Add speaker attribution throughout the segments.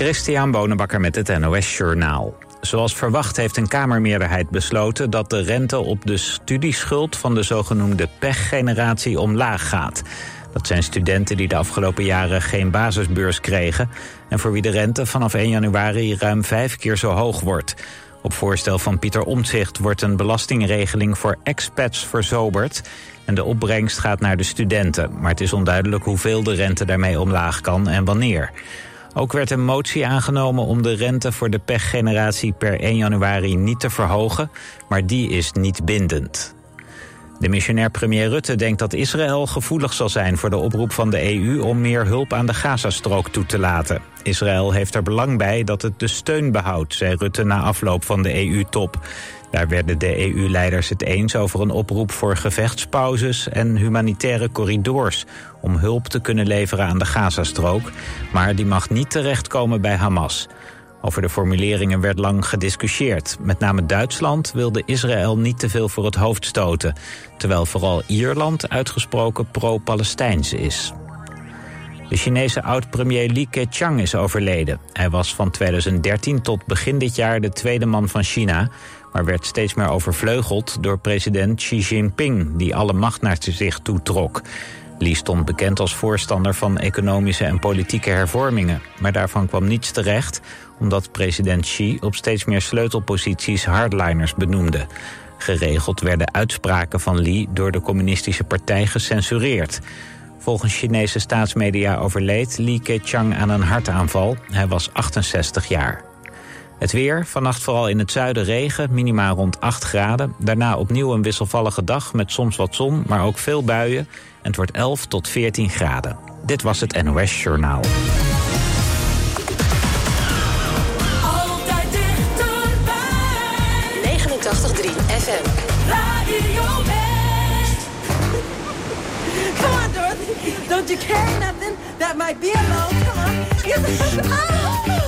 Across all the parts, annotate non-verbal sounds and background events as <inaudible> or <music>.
Speaker 1: Christian Bonenbakker met het NOS Journaal. Zoals verwacht heeft een Kamermeerderheid besloten dat de rente op de studieschuld van de zogenoemde pechgeneratie omlaag gaat. Dat zijn studenten die de afgelopen jaren geen basisbeurs kregen en voor wie de rente vanaf 1 januari ruim vijf keer zo hoog wordt. Op voorstel van Pieter Omtzigt wordt een belastingregeling voor expats verzoberd en de opbrengst gaat naar de studenten. Maar het is onduidelijk hoeveel de rente daarmee omlaag kan en wanneer. Ook werd een motie aangenomen om de rente voor de pechgeneratie per 1 januari niet te verhogen, maar die is niet bindend. De missionair premier Rutte denkt dat Israël gevoelig zal zijn voor de oproep van de EU om meer hulp aan de Gazastrook toe te laten. Israël heeft er belang bij dat het de steun behoudt, zei Rutte na afloop van de EU-top. Daar werden de EU-leiders het eens over een oproep voor gevechtspauzes en humanitaire corridors om hulp te kunnen leveren aan de Gazastrook, maar die mag niet terechtkomen bij Hamas. Over de formuleringen werd lang gediscussieerd. Met name Duitsland wilde Israël niet te veel voor het hoofd stoten, terwijl vooral Ierland uitgesproken pro-Palestijns is. De Chinese oud-premier Li Keqiang is overleden. Hij was van 2013 tot begin dit jaar de tweede man van China maar werd steeds meer overvleugeld door president Xi Jinping, die alle macht naar zich toe trok. Li stond bekend als voorstander van economische en politieke hervormingen, maar daarvan kwam niets terecht, omdat president Xi op steeds meer sleutelposities hardliners benoemde. Geregeld werden uitspraken van Li door de communistische partij gecensureerd. Volgens Chinese staatsmedia overleed Li Keqiang aan een hartaanval. Hij was 68 jaar. Het weer, vannacht vooral in het zuiden regen, minimaal rond 8 graden. Daarna opnieuw een wisselvallige dag met soms wat zon, maar ook veel buien. En het wordt 11 tot 14 graden. Dit was het NOS Journaal.
Speaker 2: 89.3 FM.
Speaker 3: Radio. Come on, Dorothy. Don't you carry nothing that might be alone? Come on.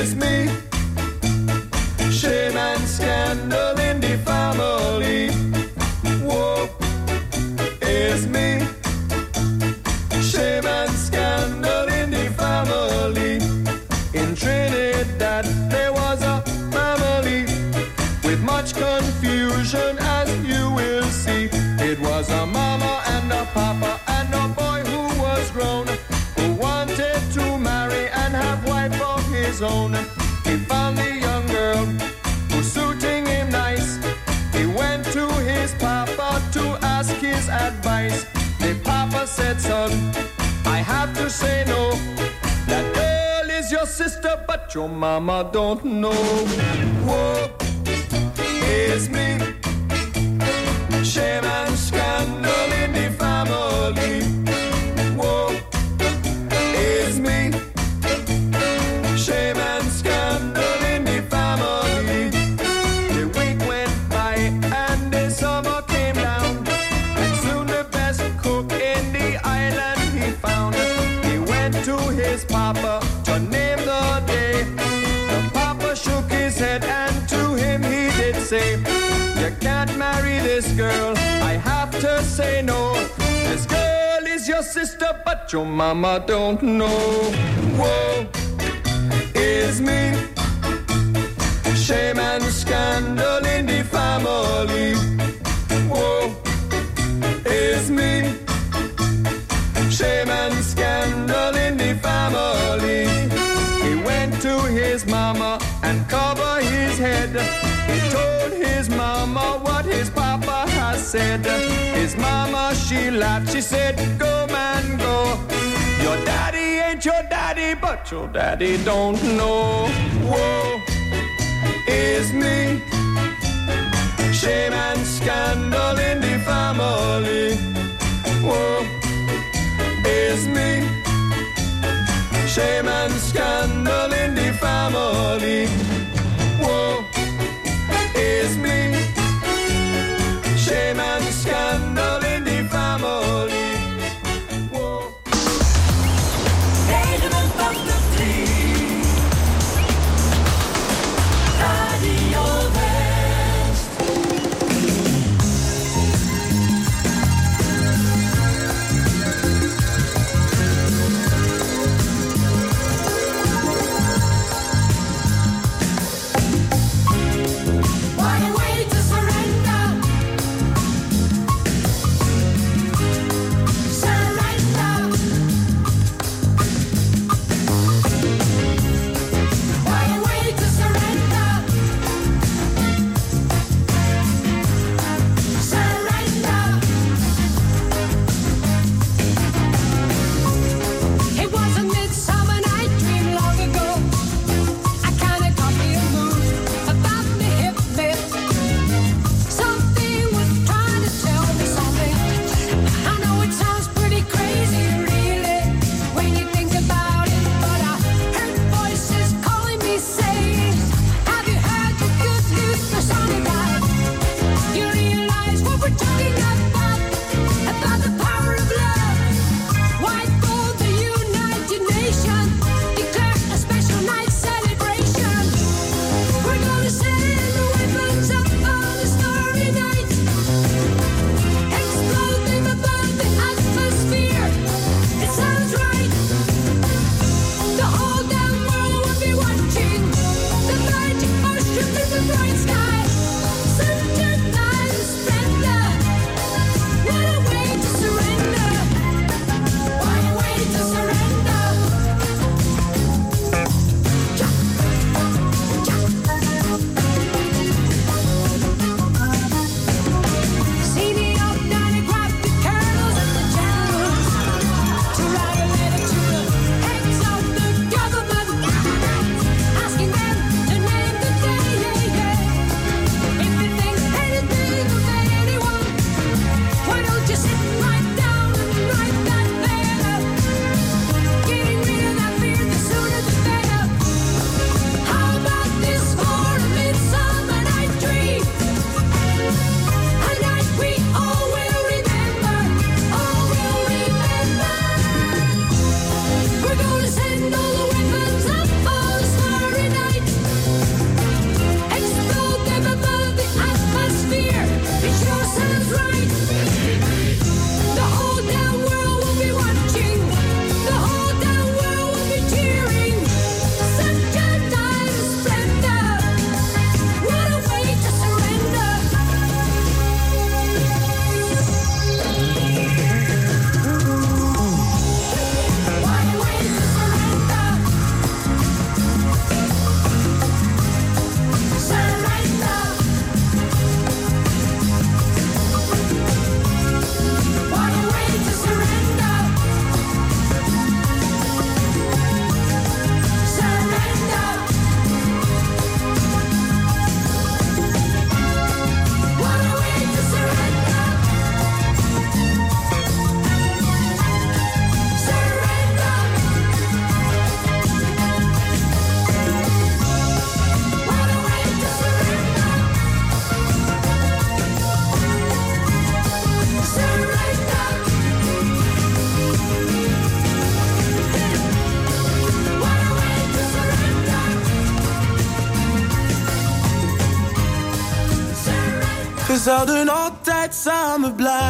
Speaker 4: It's me. your mama don't know. Whoa, it's me. your mama don't know. Woe is me. Shame and scandal in the family. Woe is me. Shame and scandal in the family. He went to his mama and covered his head. He told his mama what his papa has said. His mama, she laughed, she said, Go, man, go. Your daddy ain't your daddy, but your daddy don't know. Woe is me. Shame and scandal in the family. Woe is me. Shame and scandal in the family. Woe is me.
Speaker 5: zouden altijd samen blijven.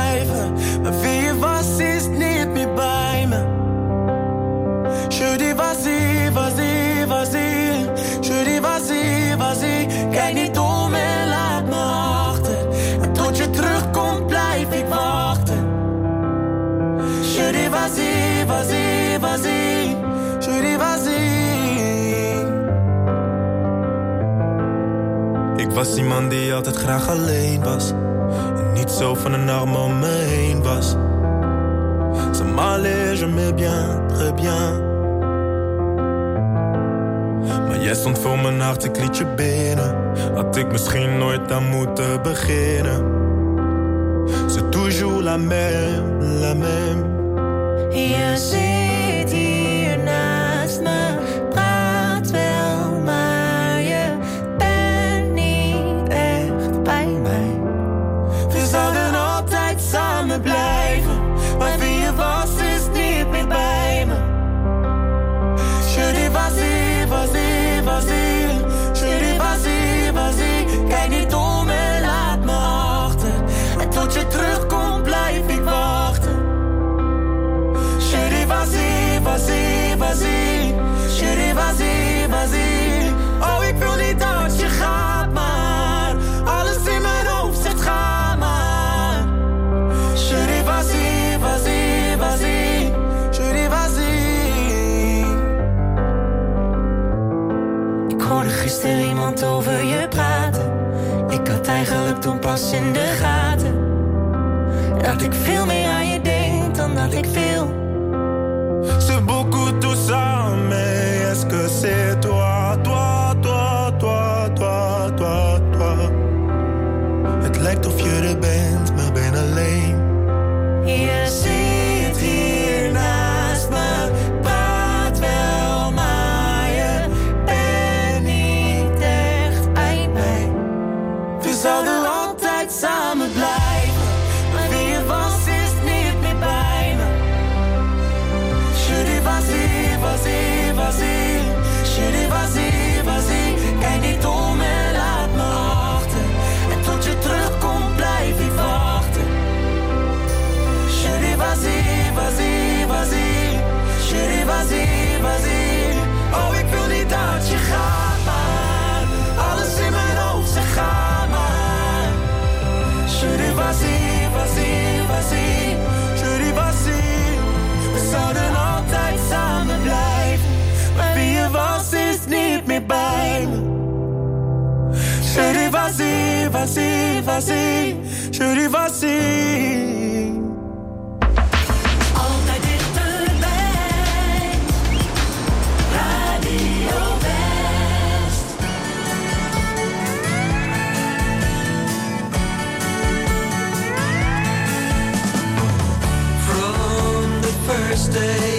Speaker 5: was die die altijd graag alleen was. En niet zo van een arm om me heen was. Ça m'allait, je me bien, très bien. Maar jij stond voor mijn hart, ik liet je binnen. Had ik misschien nooit aan moeten beginnen. C'est toujours la même, la même.
Speaker 6: Je
Speaker 5: Vas-y, vas-y, chérie, vas-y, vas-y. Oh, ik wil niet dat je gaat, maar alles in mijn hoofd zegt ga maar. Chérie, vas-y, vas-y, vas-y, chérie, vas-y.
Speaker 6: Ik hoorde gisteren iemand over je praten. Ik had eigenlijk toen pas in de gaten dat ik veel meer aan je denk dan dat ik
Speaker 5: veel. said vas-y, vas-y, vas-y, vas-y.
Speaker 6: Radio
Speaker 7: From the first day.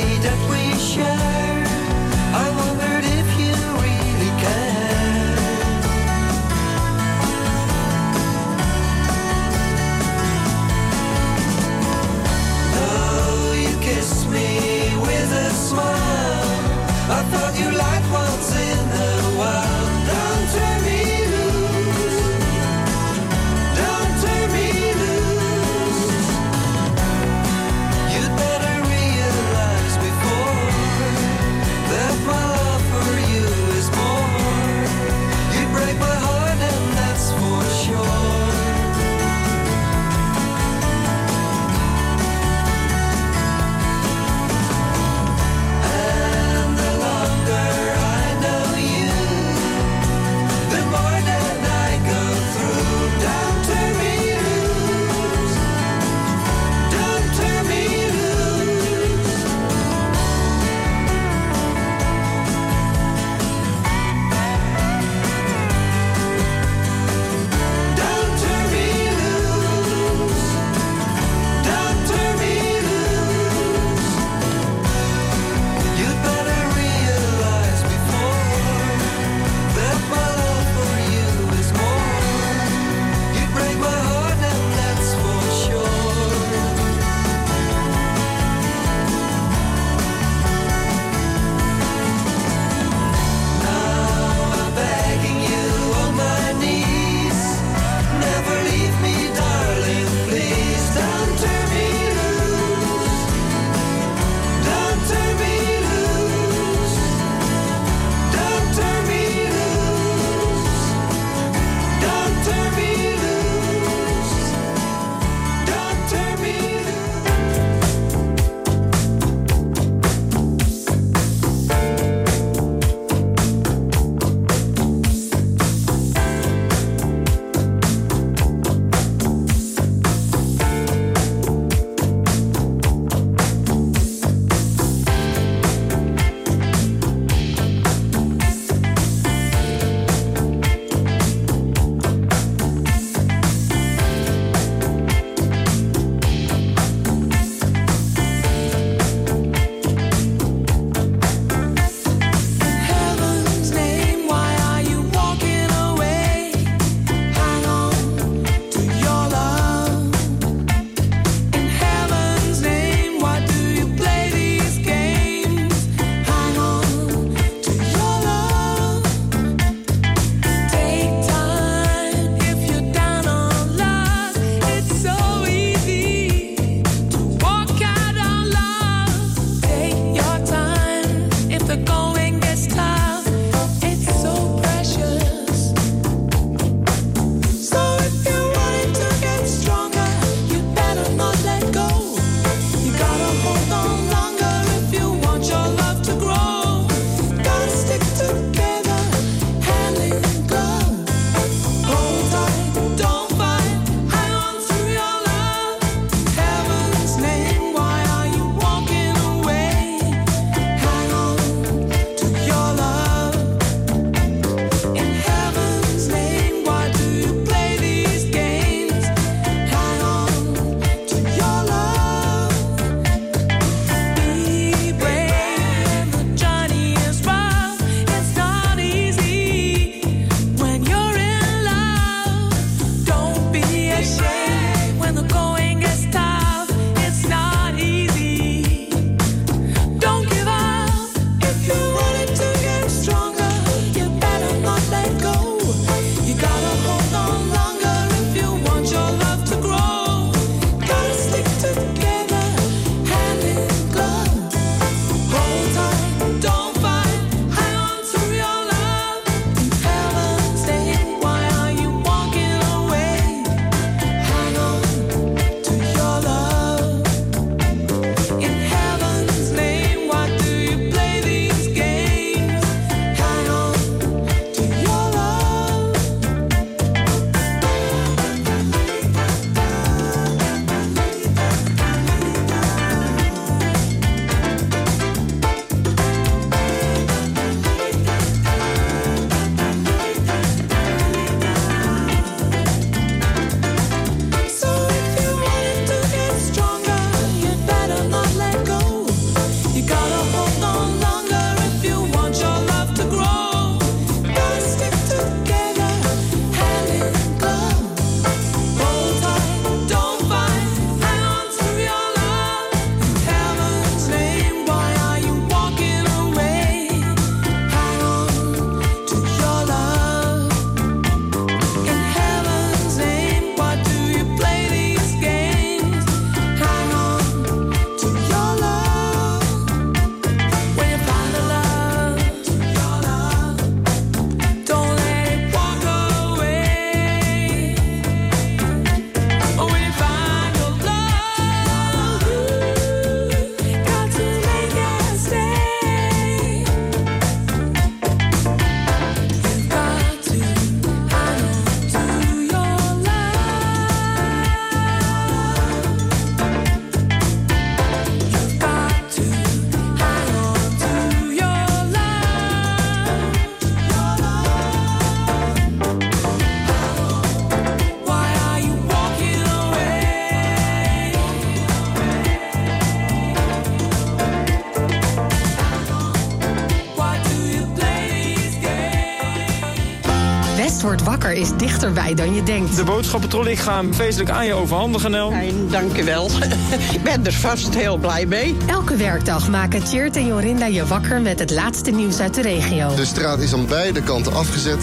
Speaker 8: Dichterbij dan je denkt.
Speaker 6: De boodschappentrolley, ik ga hem feestelijk aan je overhandigen, Nel.
Speaker 9: Fijn, dank u wel. <laughs> Ik ben er vast heel blij mee.
Speaker 8: Elke werkdag maken Tjeerd en Jorinda je wakker met het laatste nieuws uit de regio.
Speaker 10: De straat is aan beide kanten afgezet.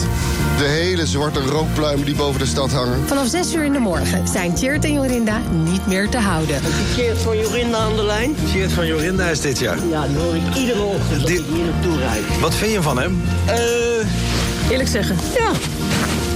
Speaker 10: De hele zwarte rookpluimen die boven de stad hangen.
Speaker 8: Vanaf 6 uur in de morgen zijn Tjeerd en Jorinda niet meer te houden.
Speaker 9: Keert van Jorinda aan de lijn.
Speaker 11: Geert van Jorinda is dit jaar.
Speaker 9: Ja, die hoor ik iedere ochtend
Speaker 11: Die-
Speaker 9: ik hier naartoe rijd.
Speaker 11: Wat vind je van hem?
Speaker 9: Eh, eerlijk zeggen, ja.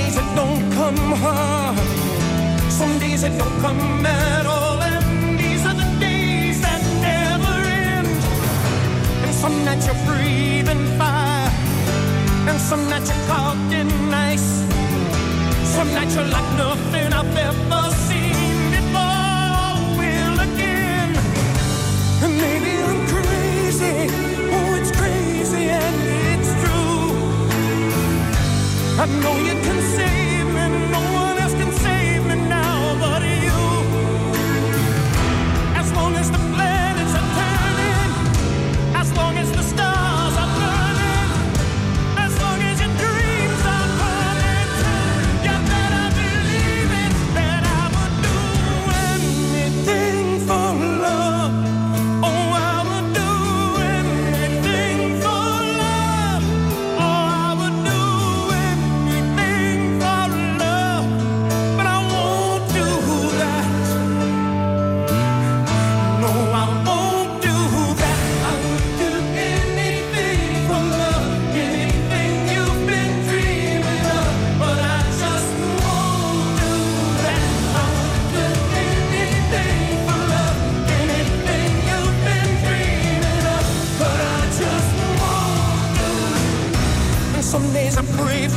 Speaker 12: days it don't come hard. Some days it don't come at all. And these are the days that never end. And some nights you're breathing fire. And some nights you're caught in ice. Some nights you're like nothing I've ever seen before. Will again. And maybe I'm crazy. Oh, it's crazy and I know you can see.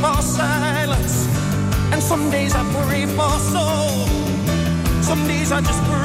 Speaker 12: for silence, and some days I pray for soul. Some days I just pray.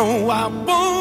Speaker 6: No, I won't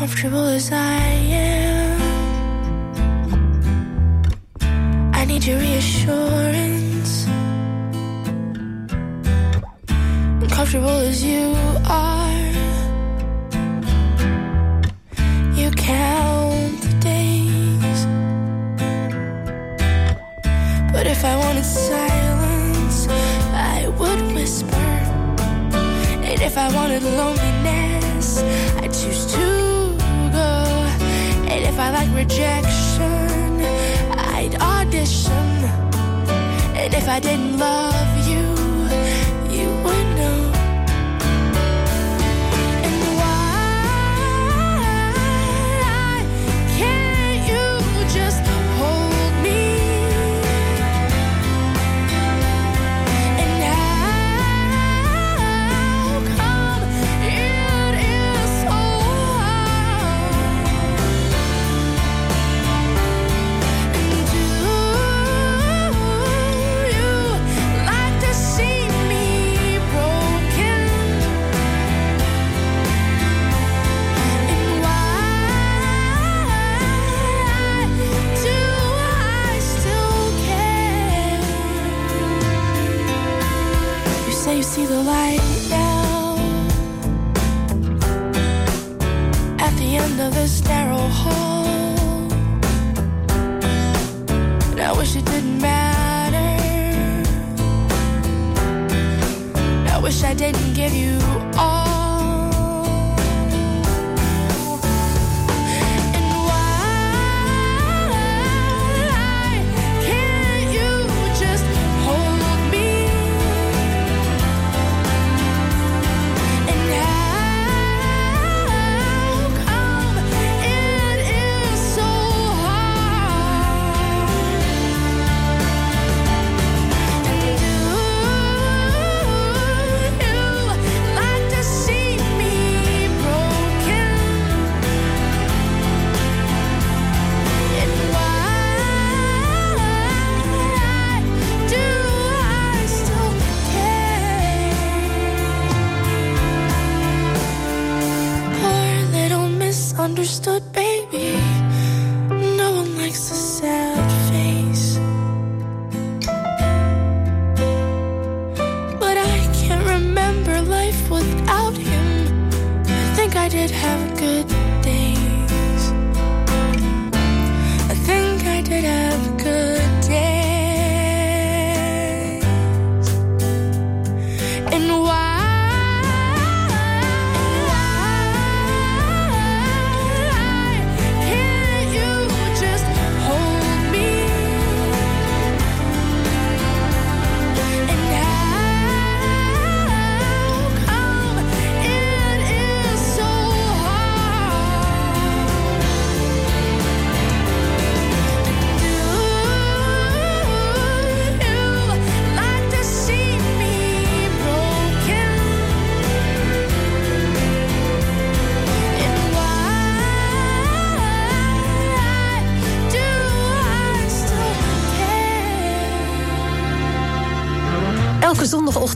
Speaker 13: comfortable as
Speaker 6: I
Speaker 13: am. I
Speaker 14: need your reassurance. Comfortable as you are, you count the days. But if I wanted silence, I would whisper. And if I wanted loneliness, I choose to if I like rejection, I'd audition. And if I didn't love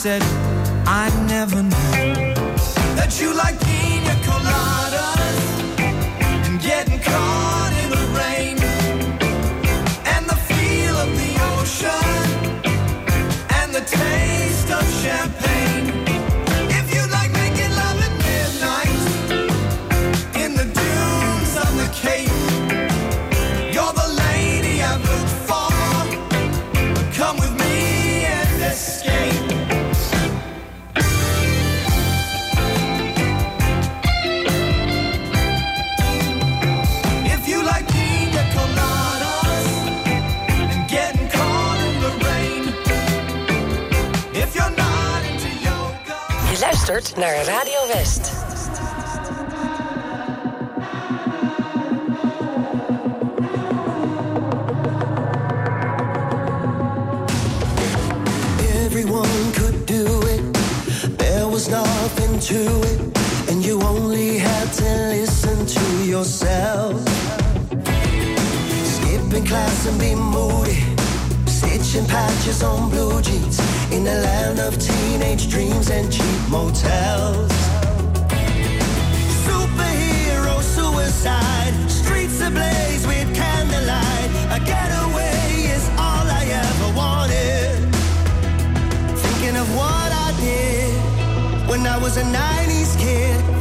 Speaker 7: said, I never knew that you like.
Speaker 8: luistert naar Radio West.
Speaker 5: Everyone could do it. There was nothing to it. And you only had to listen to yourself. Skipping class and be moody. Stitching patches on blue jeans in a land of teenage dreams and cheap motels. Superhero suicide, streets ablaze with candlelight. A getaway is all I ever wanted. Thinking of what I did when I was a 90s kid